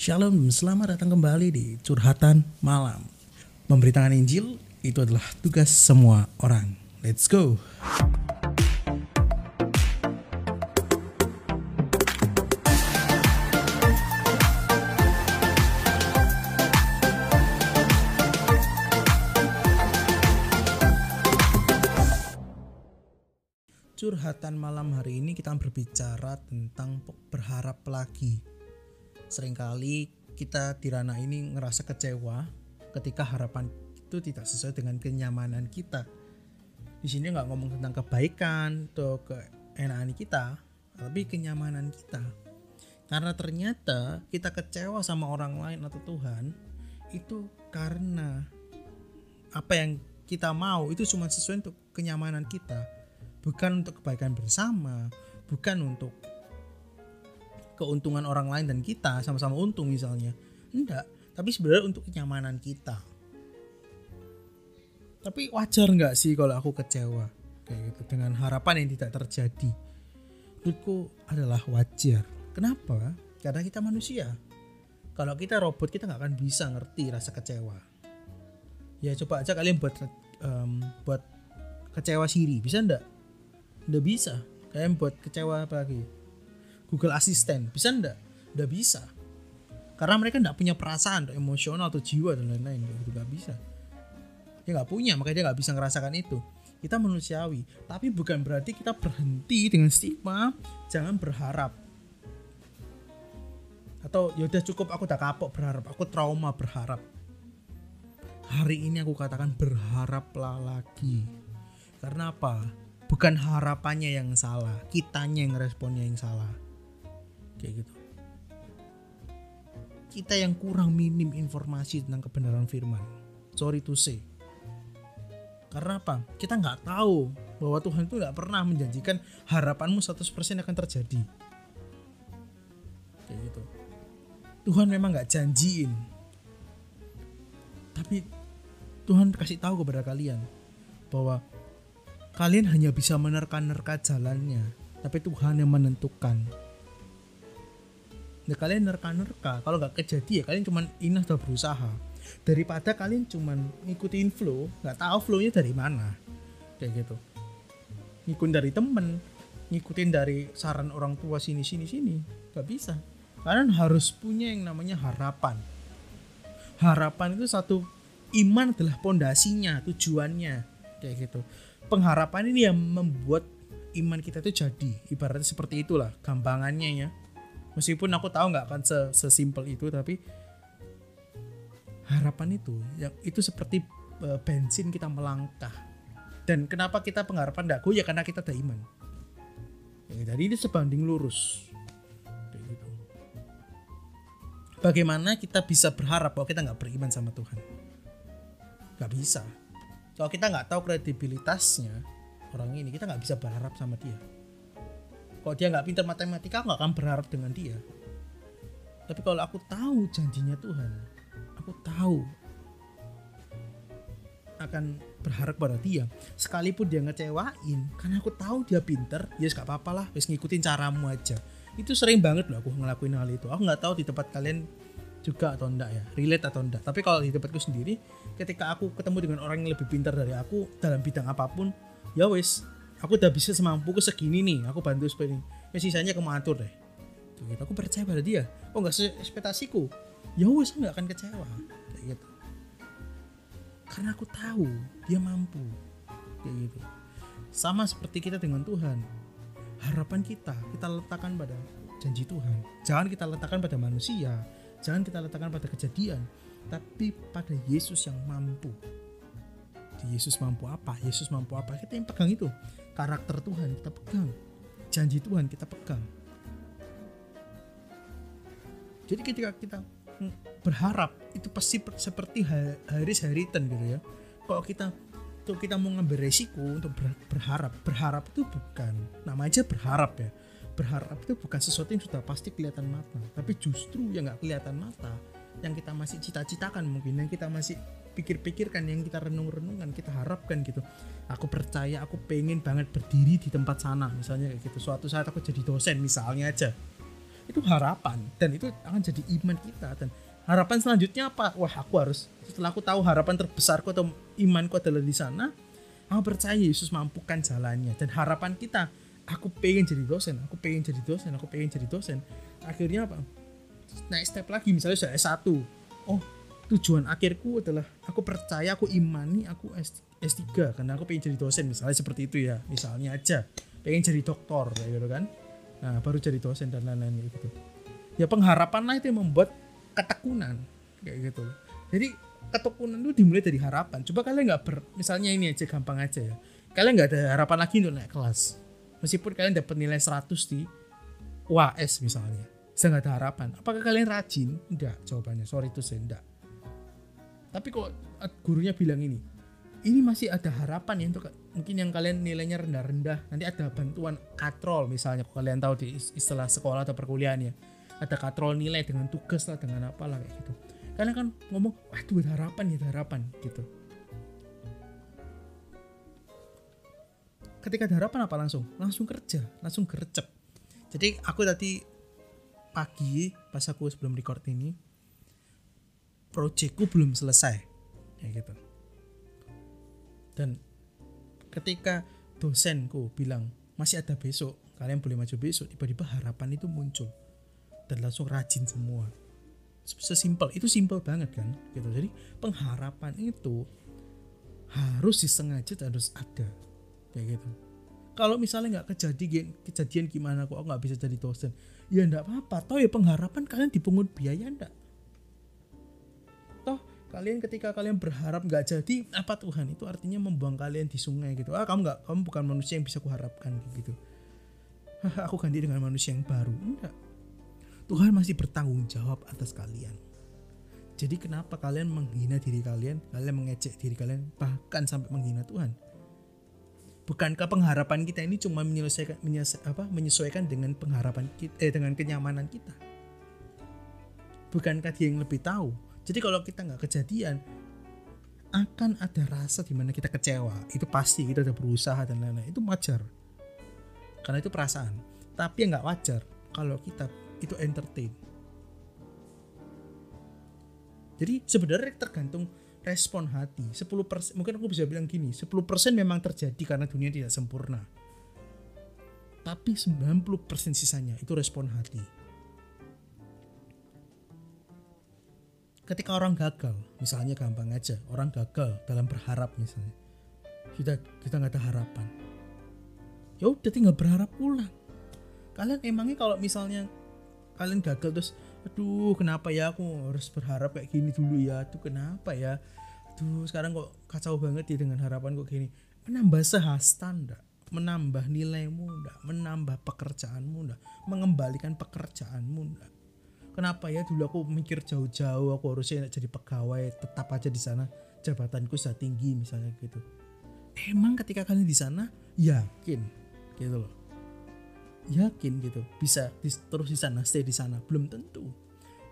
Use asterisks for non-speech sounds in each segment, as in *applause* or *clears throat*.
Shalom, selamat datang kembali di Curhatan Malam. Memberitakan Injil itu adalah tugas semua orang. Let's go. Curhatan malam hari ini kita berbicara tentang berharap lagi sering kali kita di ini ngerasa kecewa ketika harapan itu tidak sesuai dengan kenyamanan kita. Di sini nggak ngomong tentang kebaikan atau keenakan kita, tapi kenyamanan kita. Karena ternyata kita kecewa sama orang lain atau Tuhan itu karena apa yang kita mau itu cuma sesuai untuk kenyamanan kita, bukan untuk kebaikan bersama, bukan untuk keuntungan orang lain dan kita sama-sama untung misalnya. Enggak tapi sebenarnya untuk kenyamanan kita. Tapi wajar nggak sih kalau aku kecewa? Kayak gitu dengan harapan yang tidak terjadi. Menurutku adalah wajar. Kenapa? Karena kita manusia. Kalau kita robot kita nggak akan bisa ngerti rasa kecewa. Ya coba aja kalian buat um, buat kecewa Siri. Bisa ndak ndak bisa. Kalian buat kecewa apa lagi Google Assistant. Bisa ndak? Ndak bisa. Karena mereka nggak punya perasaan emosional atau jiwa dan lain-lain. Gitu nggak bisa. Dia nggak punya makanya dia nggak bisa ngerasakan itu. Kita manusiawi. Tapi bukan berarti kita berhenti dengan stigma jangan berharap. Atau yaudah cukup aku udah kapok berharap. Aku trauma berharap. Hari ini aku katakan berharaplah lagi. Karena apa? Bukan harapannya yang salah kitanya yang responnya yang salah kayak gitu. Kita yang kurang minim informasi tentang kebenaran firman. Sorry to say. Karena apa? Kita nggak tahu bahwa Tuhan itu nggak pernah menjanjikan harapanmu 100% akan terjadi. Kayak gitu. Tuhan memang nggak janjiin. Tapi Tuhan kasih tahu kepada kalian bahwa kalian hanya bisa menerka-nerka jalannya tapi Tuhan yang menentukan ya kalian nerka-nerka. Kalau nggak kejadian ya kalian cuman inah sudah berusaha. Daripada kalian cuman ngikutin flow nggak tahu flownya dari mana. Kayak gitu. Ngikutin dari temen ngikutin dari saran orang tua sini sini sini. Nggak bisa. Kalian harus punya yang namanya harapan. Harapan itu satu iman adalah pondasinya tujuannya. Kayak gitu. Pengharapan ini yang membuat iman kita itu jadi. Ibaratnya seperti itulah gampangannya ya meskipun aku tahu nggak akan sesimpel itu tapi harapan itu yang itu seperti uh, bensin kita melangkah. Dan kenapa kita pengharapan tidak ya karena kita ada iman ya, jadi ini sebanding lurus. Gitu. bagaimana kita bisa berharap bahwa kita nggak beriman sama Tuhan? Nggak bisa. Kalau kita nggak tahu kredibilitasnya orang ini kita nggak bisa berharap sama dia kalau dia nggak pintar matematika nggak akan berharap dengan dia. Tapi kalau aku tahu janjinya Tuhan aku tahu akan berharap pada dia. Sekalipun dia ngecewain karena aku tahu dia pinter ya yes, gak apa-apa lah wis ngikutin caramu aja. Itu sering banget loh aku ngelakuin hal itu. Aku nggak tahu di tempat kalian juga atau enggak ya relate atau enggak tapi kalau di tempatku sendiri ketika aku ketemu dengan orang yang lebih pintar dari aku dalam bidang apa pun ya wes aku udah bisa semampuku segini nih aku bantu supaya ini. Ya sisanya kamu atur deh. Gitu. Aku percaya pada dia. Oh nggak sesuai ekspektasiku ya wes nggak akan kecewa. Kayak gitu. Karena aku tahu dia mampu. Kayak gitu. Sama seperti kita dengan Tuhan. Harapan kita kita letakkan pada janji Tuhan. Jangan kita letakkan pada manusia. Jangan kita letakkan pada kejadian. Tapi pada Yesus yang mampu. Yesus mampu apa? Yesus mampu apa? Kita yang pegang itu karakter Tuhan kita pegang. Janji Tuhan kita pegang. Jadi ketika kita berharap itu pasti seperti Haris Haritan gitu ya. Kalau kita tuh kita mau ngambil resiko untuk berharap berharap itu bukan nama aja berharap ya. Berharap itu bukan sesuatu yang sudah pasti kelihatan mata. Tapi justru yang nggak kelihatan mata yang kita masih cita-citakan mungkin yang kita masih pikir-pikirkan yang kita renung-renungkan kita harapkan gitu aku percaya aku pengen banget berdiri di tempat sana misalnya kayak gitu. Suatu saat aku jadi dosen misalnya aja. Itu harapan dan itu akan jadi iman kita dan harapan selanjutnya apa? Wah aku harus setelah aku tahu harapan terbesarku atau imanku adalah di sana aku percaya Yesus mampukan jalannya. Dan harapan kita aku pengen jadi dosen aku pengen jadi dosen aku pengen jadi dosen. Akhirnya apa? Naik step lagi misalnya saya S1 oh tujuan akhirku adalah aku percaya aku imani aku S, S3 karena aku pengen jadi dosen misalnya seperti itu ya. Misalnya aja pengen jadi dokter kayak gitu kan. Nah baru jadi dosen dan lain-lain gitu. Ya pengharapan lah itu yang membuat ketekunan kayak gitu. Jadi ketekunan itu dimulai dari harapan. Coba kalian nggak ber misalnya ini aja gampang aja ya. Kalian nggak ada harapan lagi untuk naik kelas. Meskipun kalian dapat nilai 100 di UAS misalnya saya nggak ada harapan. Apakah kalian rajin? Enggak jawabannya. Sorry itu saya enggak tapi kok gurunya bilang ini ini masih ada harapan ya untuk mungkin yang kalian nilainya rendah-rendah. Nanti ada bantuan katrol misalnya kalian tahu di istilah sekolah atau perkuliahan ya ada katrol nilai dengan tugas lah dengan apa lah kayak gitu. Kalian kan ngomong waduh ada harapan ya ada harapan gitu. Ketika ada harapan apa langsung? Langsung kerja langsung gercep. Jadi aku tadi pagi pas aku sebelum record ini proyekku belum selesai. Ya gitu. Dan ketika dosenku bilang masih ada besok kalian boleh maju besok tiba-tiba harapan itu muncul. Dan langsung rajin semua. Sesimpel itu simpel banget kan gitu. Jadi pengharapan itu harus disengaja harus ada kayak gitu. Kalau misalnya nggak kejadian kejadian gimana kok nggak bisa jadi dosen? Ya enggak apa-apa toh ya pengharapan kalian dipungut biaya toh kalian ketika kalian berharap nggak jadi apa Tuhan? Itu artinya membuang kalian di sungai gitu. Ah kamu nggak kamu bukan manusia yang bisa kuharapkan gitu. Aku ganti dengan manusia yang baru. Enggak. Tuhan masih bertanggung jawab atas kalian. Jadi kenapa kalian menghina diri kalian kalian mengecek diri kalian bahkan sampai menghina Tuhan? Bukankah pengharapan kita ini cuma menyelesaikan menyelesaikan, apa, menyesuaikan dengan pengharapan kita eh dengan kenyamanan kita? Bukankah dia yang lebih tahu jadi kalau kita nggak kejadian akan ada rasa di mana kita kecewa. Itu pasti kita udah berusaha dan lain-lain. Itu wajar. Karena itu perasaan. Tapi yang nggak wajar kalau kita itu entertain. Jadi sebenarnya tergantung respon hati. 10% mungkin aku bisa bilang gini 10% memang terjadi karena dunia tidak sempurna. Tapi 90% sisanya itu respon hati ketika orang gagal misalnya gampang aja orang gagal dalam berharap misalnya. Kita kita nggak ada harapan. Ya udah tinggal berharap ulang kalian emangnya kalau misalnya kalian gagal terus aduh kenapa ya aku harus berharap kayak gini dulu ya? Tuh kenapa ya? Aduh sekarang kok kacau banget ya dengan harapan kok gini. Menambah sehasta ndak? Menambah nilaimu ndak? Menambah pekerjaanmu ndak? Mengembalikan pekerjaanmu ndak kenapa ya? Dulu aku mikir jauh-jauh aku harusnya jadi pegawai tetap aja di sana jabatanku sudah tinggi misalnya gitu. Emang ketika kalian di sana yakin? Gitu loh. Yakin gitu? Bisa terus di sana stay di sana? Belum tentu.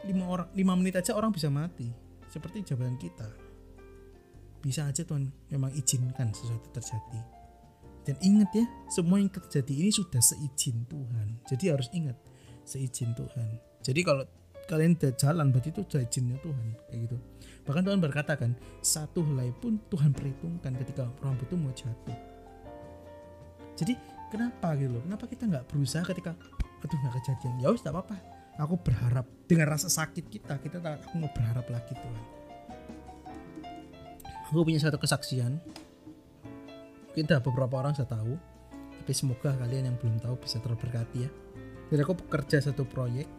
Lima orang lima menit aja orang bisa mati. Seperti jabatan kita. Bisa aja Tuhan memang izinkan sesuatu terjadi. Dan ingat ya semua yang terjadi ini sudah seizin Tuhan. Jadi harus ingat seizin Tuhan. Jadi kalau kalian udah jalan berarti itu sudah izinnya Tuhan kayak gitu. Bahkan Tuhan berkata kan satu helai pun Tuhan perhitungkan ketika orang itu mau jatuh. Jadi kenapa gitu loh? Kenapa kita nggak berusaha ketika aduh nggak kejadian. Ya wis apa-apa. Aku berharap dengan rasa sakit kita kita aku mau berharap lagi Tuhan. Aku punya satu kesaksian. Kita beberapa orang saya tahu tapi semoga kalian yang belum tahu bisa terberkati ya. Jadi aku bekerja satu proyek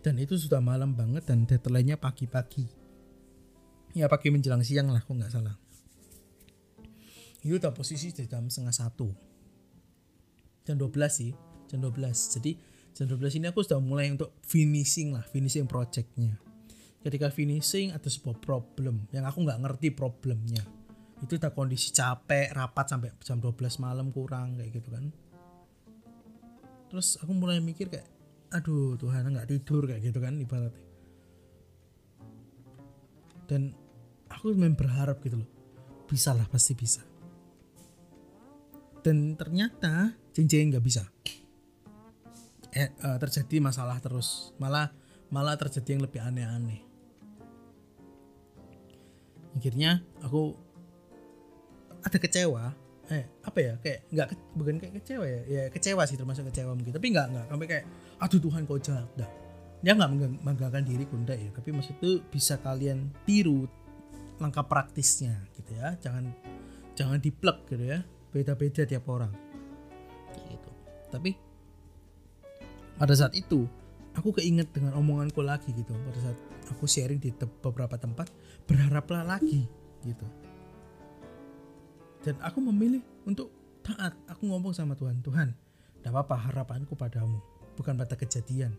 dan itu sudah malam banget dan deadline-nya pagi-pagi. Ya pagi menjelang siang lah aku nggak salah. Itu udah posisi di jam setengah satu. Jam 12 sih jam 12 jadi jam 12 ini aku sudah mulai untuk finishing lah finishing projectnya. Ketika finishing ada sebuah problem yang aku nggak ngerti problemnya. Itu udah kondisi capek rapat sampai jam 12 malam kurang kayak gitu kan. Terus aku mulai mikir kayak aduh Tuhan nggak tidur kayak gitu kan ibaratnya. Dan aku main berharap gitu loh bisa lah pasti bisa. Dan ternyata jeng nggak bisa. Eh, eh, terjadi masalah terus. Malah malah terjadi yang lebih aneh-aneh. Akhirnya aku ada kecewa eh apa ya kayak nggak ke- bukan kayak kecewa ya ya kecewa sih termasuk kecewa mungkin tapi nggak nggak sampai kayak aduh Tuhan kau jahat dah. Dia nggak mengganggalkan diri enggak ya tapi maksud itu bisa kalian tiru langkah praktisnya gitu ya jangan jangan diplek gitu ya beda-beda tiap orang. Gitu. Tapi pada saat itu aku keinget dengan omonganku lagi gitu pada saat aku sharing di beberapa tempat berharaplah lagi gitu dan aku memilih untuk taat. Aku ngomong sama Tuhan Tuhan tidak apa-apa harapanku padamu bukan pada kejadian.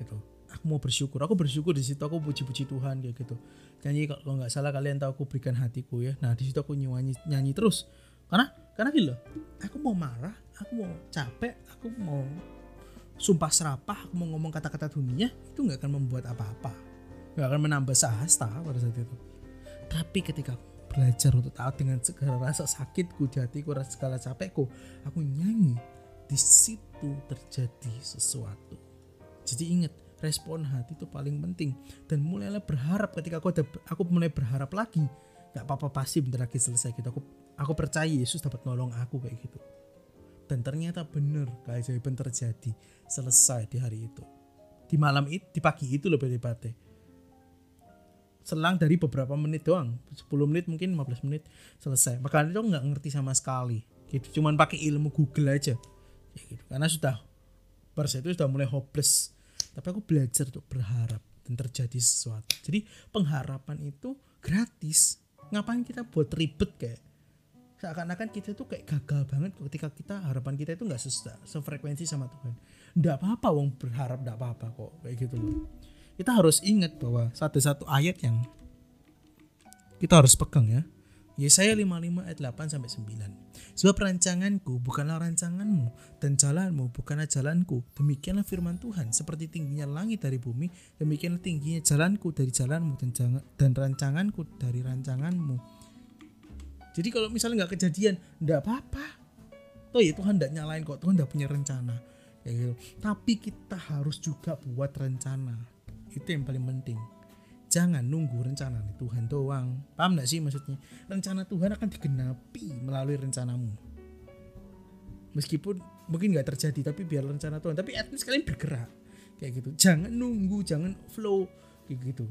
Gitu. Aku mau bersyukur. Aku bersyukur di situ aku puji-puji Tuhan kayak gitu. Nyanyi kalau nggak salah kalian tahu aku berikan hatiku ya? Nah di situ aku nyanyi nyanyi terus. Karena karena gini aku mau marah aku mau capek aku mau sumpah serapah aku mau ngomong kata-kata dunia itu nggak akan membuat apa-apa. Nggak akan menambah sahasta pada saat itu. Tapi ketika aku belajar untuk taat dengan segala rasa sakitku di hatiku rasa segala capekku aku nyanyi. Di situ terjadi sesuatu. Jadi ingat respon hati itu paling penting. Dan mulailah berharap ketika aku ada, aku mulai berharap lagi. Nggak apa-apa pasti bentar lagi selesai gitu. Aku aku percaya Yesus dapat nolong aku kayak gitu. Dan ternyata bener keajaiban terjadi. Selesai di hari itu. Di malam itu di pagi itu lebih tepatnya selang dari beberapa menit doang. 10 menit mungkin 15 menit selesai. Makanya itu nggak ngerti sama sekali gitu. Cuman pakai ilmu Google aja ya gitu. Karena sudah pers itu sudah mulai hopeless. Tapi aku belajar untuk berharap dan terjadi sesuatu. Jadi pengharapan itu gratis. Ngapain kita buat ribet kayak? Seakan-akan kita itu kayak gagal banget ketika kita harapan kita itu nggak se- sefrekuensi sama Tuhan. Nggak apa-apa wong berharap nggak apa-apa kok kayak gitu loh kita harus ingat bahwa satu satu ayat yang kita harus pegang ya Yesaya 55 ayat 8 sampai 9. Sebab rancanganku bukanlah rancanganmu dan jalanmu bukanlah jalanku. Demikianlah firman Tuhan, seperti tingginya langit dari bumi, demikianlah tingginya jalanku dari jalanmu dan jangan- dan rancanganku dari rancanganmu. Jadi kalau misalnya nggak kejadian, nggak apa-apa. Oh ya Tuhan nggak nyalain kok, Tuhan nggak punya rencana. Kayak gitu. Tapi kita harus juga buat rencana. Itu yang paling penting. Jangan nunggu rencana nih Tuhan doang. Paham gak sih maksudnya? Rencana Tuhan akan digenapi melalui rencanamu. Meskipun mungkin nggak terjadi tapi biar rencana Tuhan. Tapi at least kalian bergerak. Kayak gitu. Jangan nunggu jangan flow. Kayak gitu.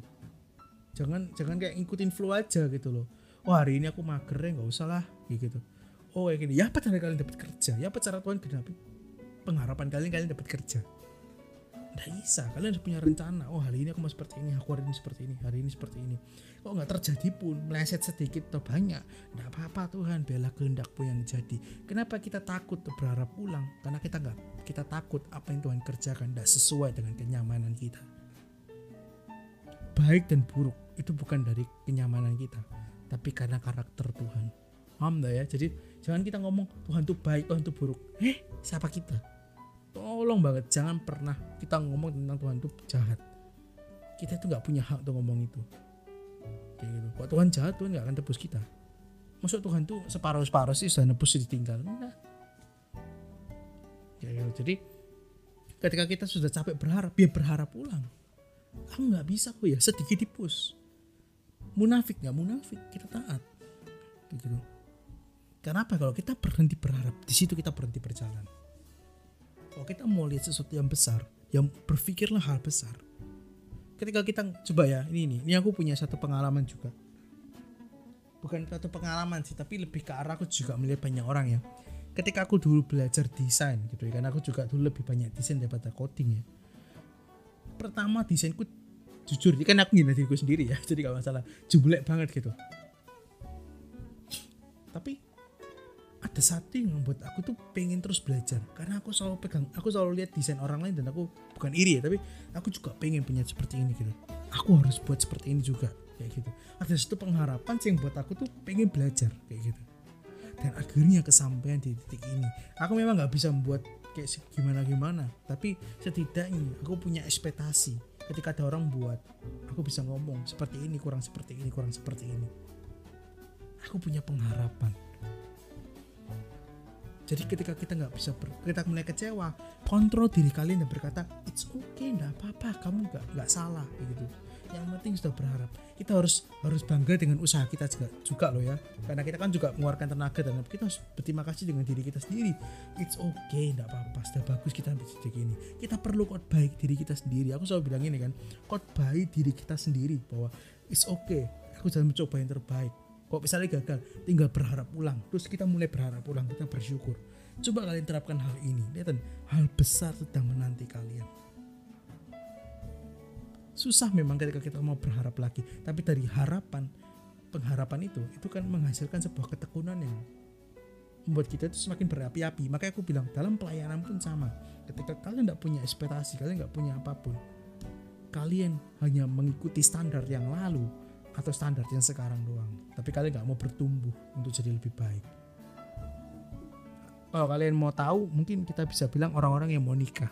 Jangan jangan kayak ngikutin flow aja gitu loh. Oh hari ini aku mager ya nggak usah lah. Kayak gitu. Oh kayak gini. Ya apa cara kalian dapat kerja? Ya apa cara Tuhan genapi? Pengharapan kalian kalian dapat kerja nggak bisa kalian harus punya rencana. Oh hari ini aku mau seperti ini aku hari ini seperti ini hari ini seperti ini. Kok nggak terjadi pun? Meleset sedikit atau banyak? Nggak apa-apa Tuhan bela kehendakmu yang jadi. Kenapa kita takut berharap pulang? Karena kita nggak kita takut apa yang Tuhan kerjakan tidak sesuai dengan kenyamanan kita. Baik dan buruk itu bukan dari kenyamanan kita tapi karena karakter Tuhan. Paham ya? Jadi jangan kita ngomong Tuhan tuh baik Tuhan tuh buruk. Eh siapa kita tolong banget jangan pernah kita ngomong tentang Tuhan itu jahat. Kita itu nggak punya hak untuk ngomong itu. Kayak gitu. Kalau Tuhan jahat Tuhan nggak akan tebus kita? Masuk Tuhan tuh separuh separuh sih sudah nebus ditinggal. Enggak. Kayak gitu. Jadi ketika kita sudah capek berharap dia berharap pulang. Aku nggak bisa kok ya sedikit dipus. Munafik nggak munafik kita taat. Kayak gitu. Kenapa? Kalau kita berhenti berharap di situ kita berhenti berjalan kalau kita mau lihat sesuatu yang besar yang berpikirlah hal besar. Ketika kita coba ya ini ini ini aku punya satu pengalaman juga. Bukan satu pengalaman sih tapi lebih ke arah aku juga melihat banyak orang ya. Ketika aku dulu belajar desain gitu ya karena aku juga dulu lebih banyak desain daripada coding ya. Pertama desainku jujur kan aku ngina diriku sendiri ya *laughs* jadi gak masalah. Jublek banget gitu ada satu yang membuat aku tuh pengen terus belajar. Karena aku selalu pegang aku selalu lihat desain orang lain dan aku bukan iri ya tapi aku juga pengen punya seperti ini gitu. Aku harus buat seperti ini juga kayak gitu. Ada satu pengharapan sih yang buat aku tuh pengen belajar kayak gitu. Dan akhirnya kesampaian di titik ini. Aku memang nggak bisa membuat kayak gimana gimana tapi setidaknya aku punya ekspektasi. Ketika ada orang buat aku bisa ngomong seperti ini kurang seperti ini kurang seperti ini. Aku punya pengharapan jadi ketika kita nggak bisa ber, kita mulai kecewa kontrol diri kalian dan berkata it's okay nggak apa-apa kamu nggak nggak salah gitu. Yang penting sudah berharap. Kita harus harus bangga dengan usaha kita juga juga loh ya. Karena kita kan juga mengeluarkan tenaga dan kita harus berterima kasih dengan diri kita sendiri. It's okay nggak apa-apa sudah bagus kita ambil sedikit ini. Kita perlu baik diri kita sendiri. Aku selalu bilang ini kan baik diri kita sendiri bahwa it's okay aku jangan mencoba yang terbaik kok misalnya gagal tinggal berharap ulang terus kita mulai berharap ulang kita bersyukur. Coba kalian terapkan hal ini. Lihat hal besar sedang menanti kalian. Susah memang ketika kita mau berharap lagi. Tapi dari harapan pengharapan itu itu kan menghasilkan sebuah ketekunan yang membuat kita itu semakin berapi-api. Makanya aku bilang dalam pelayanan pun sama. Ketika kalian tidak punya ekspektasi kalian nggak punya apa pun kalian hanya mengikuti standar yang lalu atau standar yang sekarang doang. Tapi kalian nggak mau bertumbuh untuk jadi lebih baik. Kalau kalian mau tahu mungkin kita bisa bilang orang-orang yang mau nikah.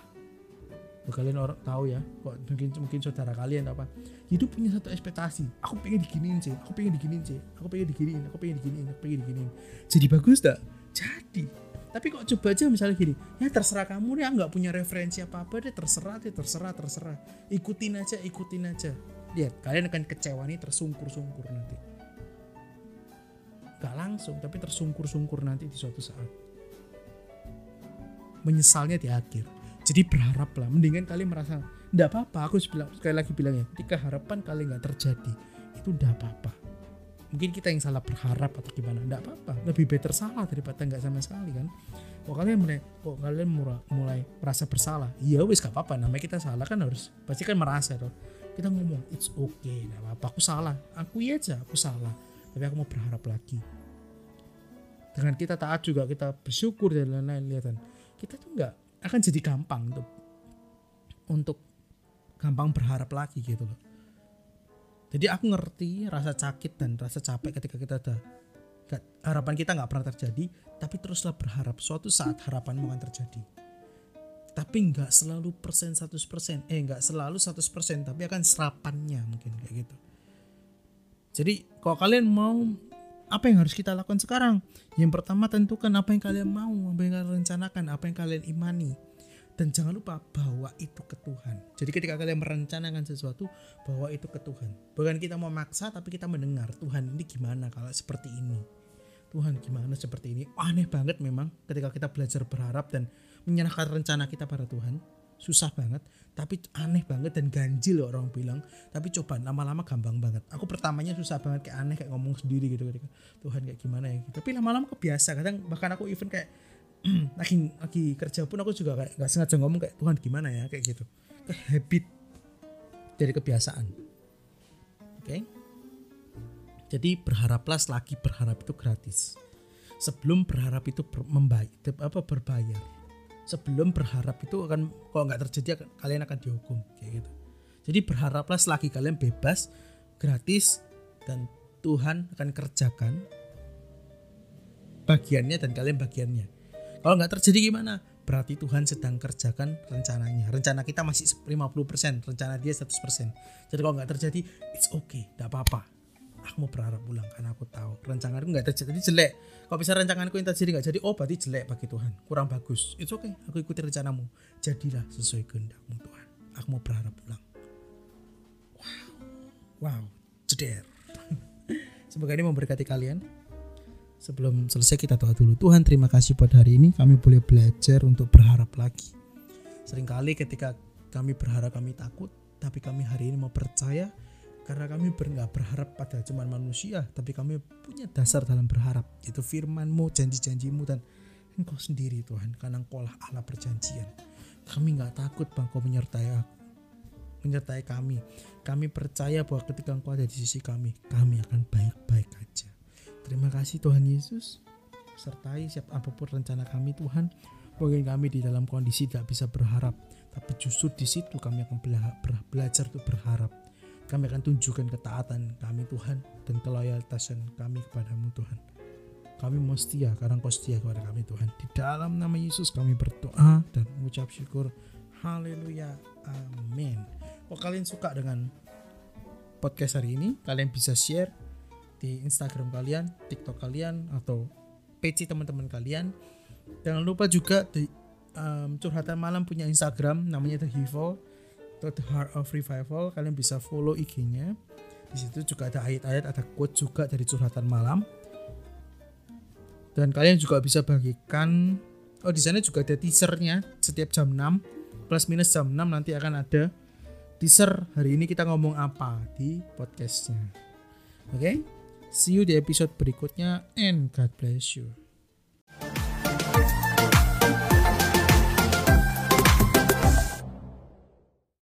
Kalian orang tahu ya? Kok mungkin mungkin saudara kalian apa? Hidup punya satu ekspektasi. Aku pengen diginiin sih aku pengen diginiin sih aku pengen diginiin aku pengen diginiin aku pengen diginiin. Jadi bagus tak? Jadi. Tapi kok coba aja misalnya gini ya terserah kamu deh nggak punya referensi apa apa deh terserah deh terserah terserah. Ikutin aja ikutin aja lihat kalian akan kecewa nih tersungkur-sungkur nanti. Gak langsung tapi tersungkur-sungkur nanti di suatu saat. Menyesalnya di akhir. Jadi berharaplah mendingan kalian merasa ndak apa-apa aku bilang, sekali lagi bilang ya ketika harapan kalian nggak terjadi itu ndak apa-apa. Mungkin kita yang salah berharap atau gimana ndak apa-apa. Lebih better salah daripada nggak sama sekali kan? Kok kalian mulai kok kalian mulai, merasa bersalah? Iya wis gak apa-apa namanya kita salah kan harus pasti kan merasa tuh kita ngomong it's okay nggak apa-apa. Aku salah. Aku iya aja aku salah. Tapi aku mau berharap lagi. Dengan kita taat juga kita bersyukur dan lain-lain lihat kita tuh nggak akan jadi gampang untuk untuk gampang berharap lagi gitu loh. Jadi aku ngerti rasa sakit dan rasa capek ketika kita ada harapan kita nggak pernah terjadi, tapi teruslah berharap. Suatu saat harapanmu akan terjadi. Tapi nggak selalu persen 100 persen, eh nggak selalu 100 persen, tapi akan serapannya mungkin kayak gitu. Jadi kalau kalian mau apa yang harus kita lakukan sekarang? Yang pertama tentukan apa yang kalian mau, apa yang kalian rencanakan, apa yang kalian imani. Dan jangan lupa bawa itu ke Tuhan. Jadi ketika kalian merencanakan sesuatu, bawa itu ke Tuhan. Bukan kita mau maksa, tapi kita mendengar Tuhan ini gimana kalau seperti ini. Tuhan gimana seperti ini. Aneh banget memang ketika kita belajar berharap dan menyerahkan rencana kita pada Tuhan. Susah banget tapi aneh banget dan ganjil loh orang bilang. Tapi coba lama-lama gampang banget. Aku pertamanya susah banget kayak aneh kayak ngomong sendiri gitu ketika Tuhan kayak gimana ya tapi lama-lama kebiasa kadang bahkan aku even kayak *clears throat* lagi lagi kerja pun aku juga kayak nggak sengaja ngomong kayak Tuhan gimana ya? kayak gitu. Ke habit dari kebiasaan. Oke? Okay? jadi berharaplah lagi berharap itu gratis. Sebelum berharap itu ber, membayar apa berbayar sebelum berharap itu akan kalau nggak terjadi kalian akan dihukum kayak gitu. Jadi berharaplah selagi kalian bebas gratis dan Tuhan akan kerjakan bagiannya dan kalian bagiannya. Kalau nggak terjadi gimana? Berarti Tuhan sedang kerjakan rencananya. Rencana kita masih 50% rencana dia 100% jadi kalau nggak terjadi it's okay tidak apa-apa aku mau berharap ulang karena aku tahu rencanganku nggak terjadi jelek. Kalau bisa rencanganku yang terjadi nggak jadi? Oh berarti jelek bagi Tuhan. Kurang bagus. Itu oke okay. aku ikuti rencanamu. Jadilah sesuai kehendakmu Tuhan. Aku mau berharap ulang wow. Wow. Jeder. *laughs* Semoga ini memberkati kalian. Sebelum selesai kita doa dulu. Tuhan terima kasih buat hari ini. Kami boleh belajar untuk berharap lagi. Seringkali ketika kami berharap kami takut. Tapi kami hari ini mau percaya karena kami nggak berharap pada cuman manusia tapi kami punya dasar dalam berharap itu firmanmu janji-janjimu dan engkau sendiri Tuhan karena engkau lah Allah perjanjian. Kami nggak takut bahwa engkau menyertai aku menyertai kami. Kami percaya bahwa ketika engkau ada di sisi kami kami akan baik-baik aja. Terima kasih Tuhan Yesus. Sertai siap apa pun rencana kami Tuhan. Mungkin kami di dalam kondisi tidak bisa berharap tapi justru di situ kami akan belajar untuk berharap kami akan tunjukkan ketaatan kami Tuhan dan keloyalitasan kami kepadamu Tuhan. Kami mau setia karena kau setia kepada kami Tuhan. Di dalam nama Yesus kami berdoa dan mengucap syukur. Haleluya. Amin. Kalau kalian suka dengan podcast hari ini, kalian bisa share di Instagram kalian, TikTok kalian, atau PC teman-teman kalian. jangan lupa juga di um, curhatan malam punya Instagram namanya The Hivo atau The Heart of Revival kalian bisa follow IG-nya di situ juga ada ayat-ayat ada quote juga dari curhatan malam. Dan kalian juga bisa bagikan oh di sana juga ada teasernya setiap jam 6 plus minus jam 6 nanti akan ada teaser hari ini kita ngomong apa di podcastnya. Oke? Okay? see you di episode berikutnya and God bless you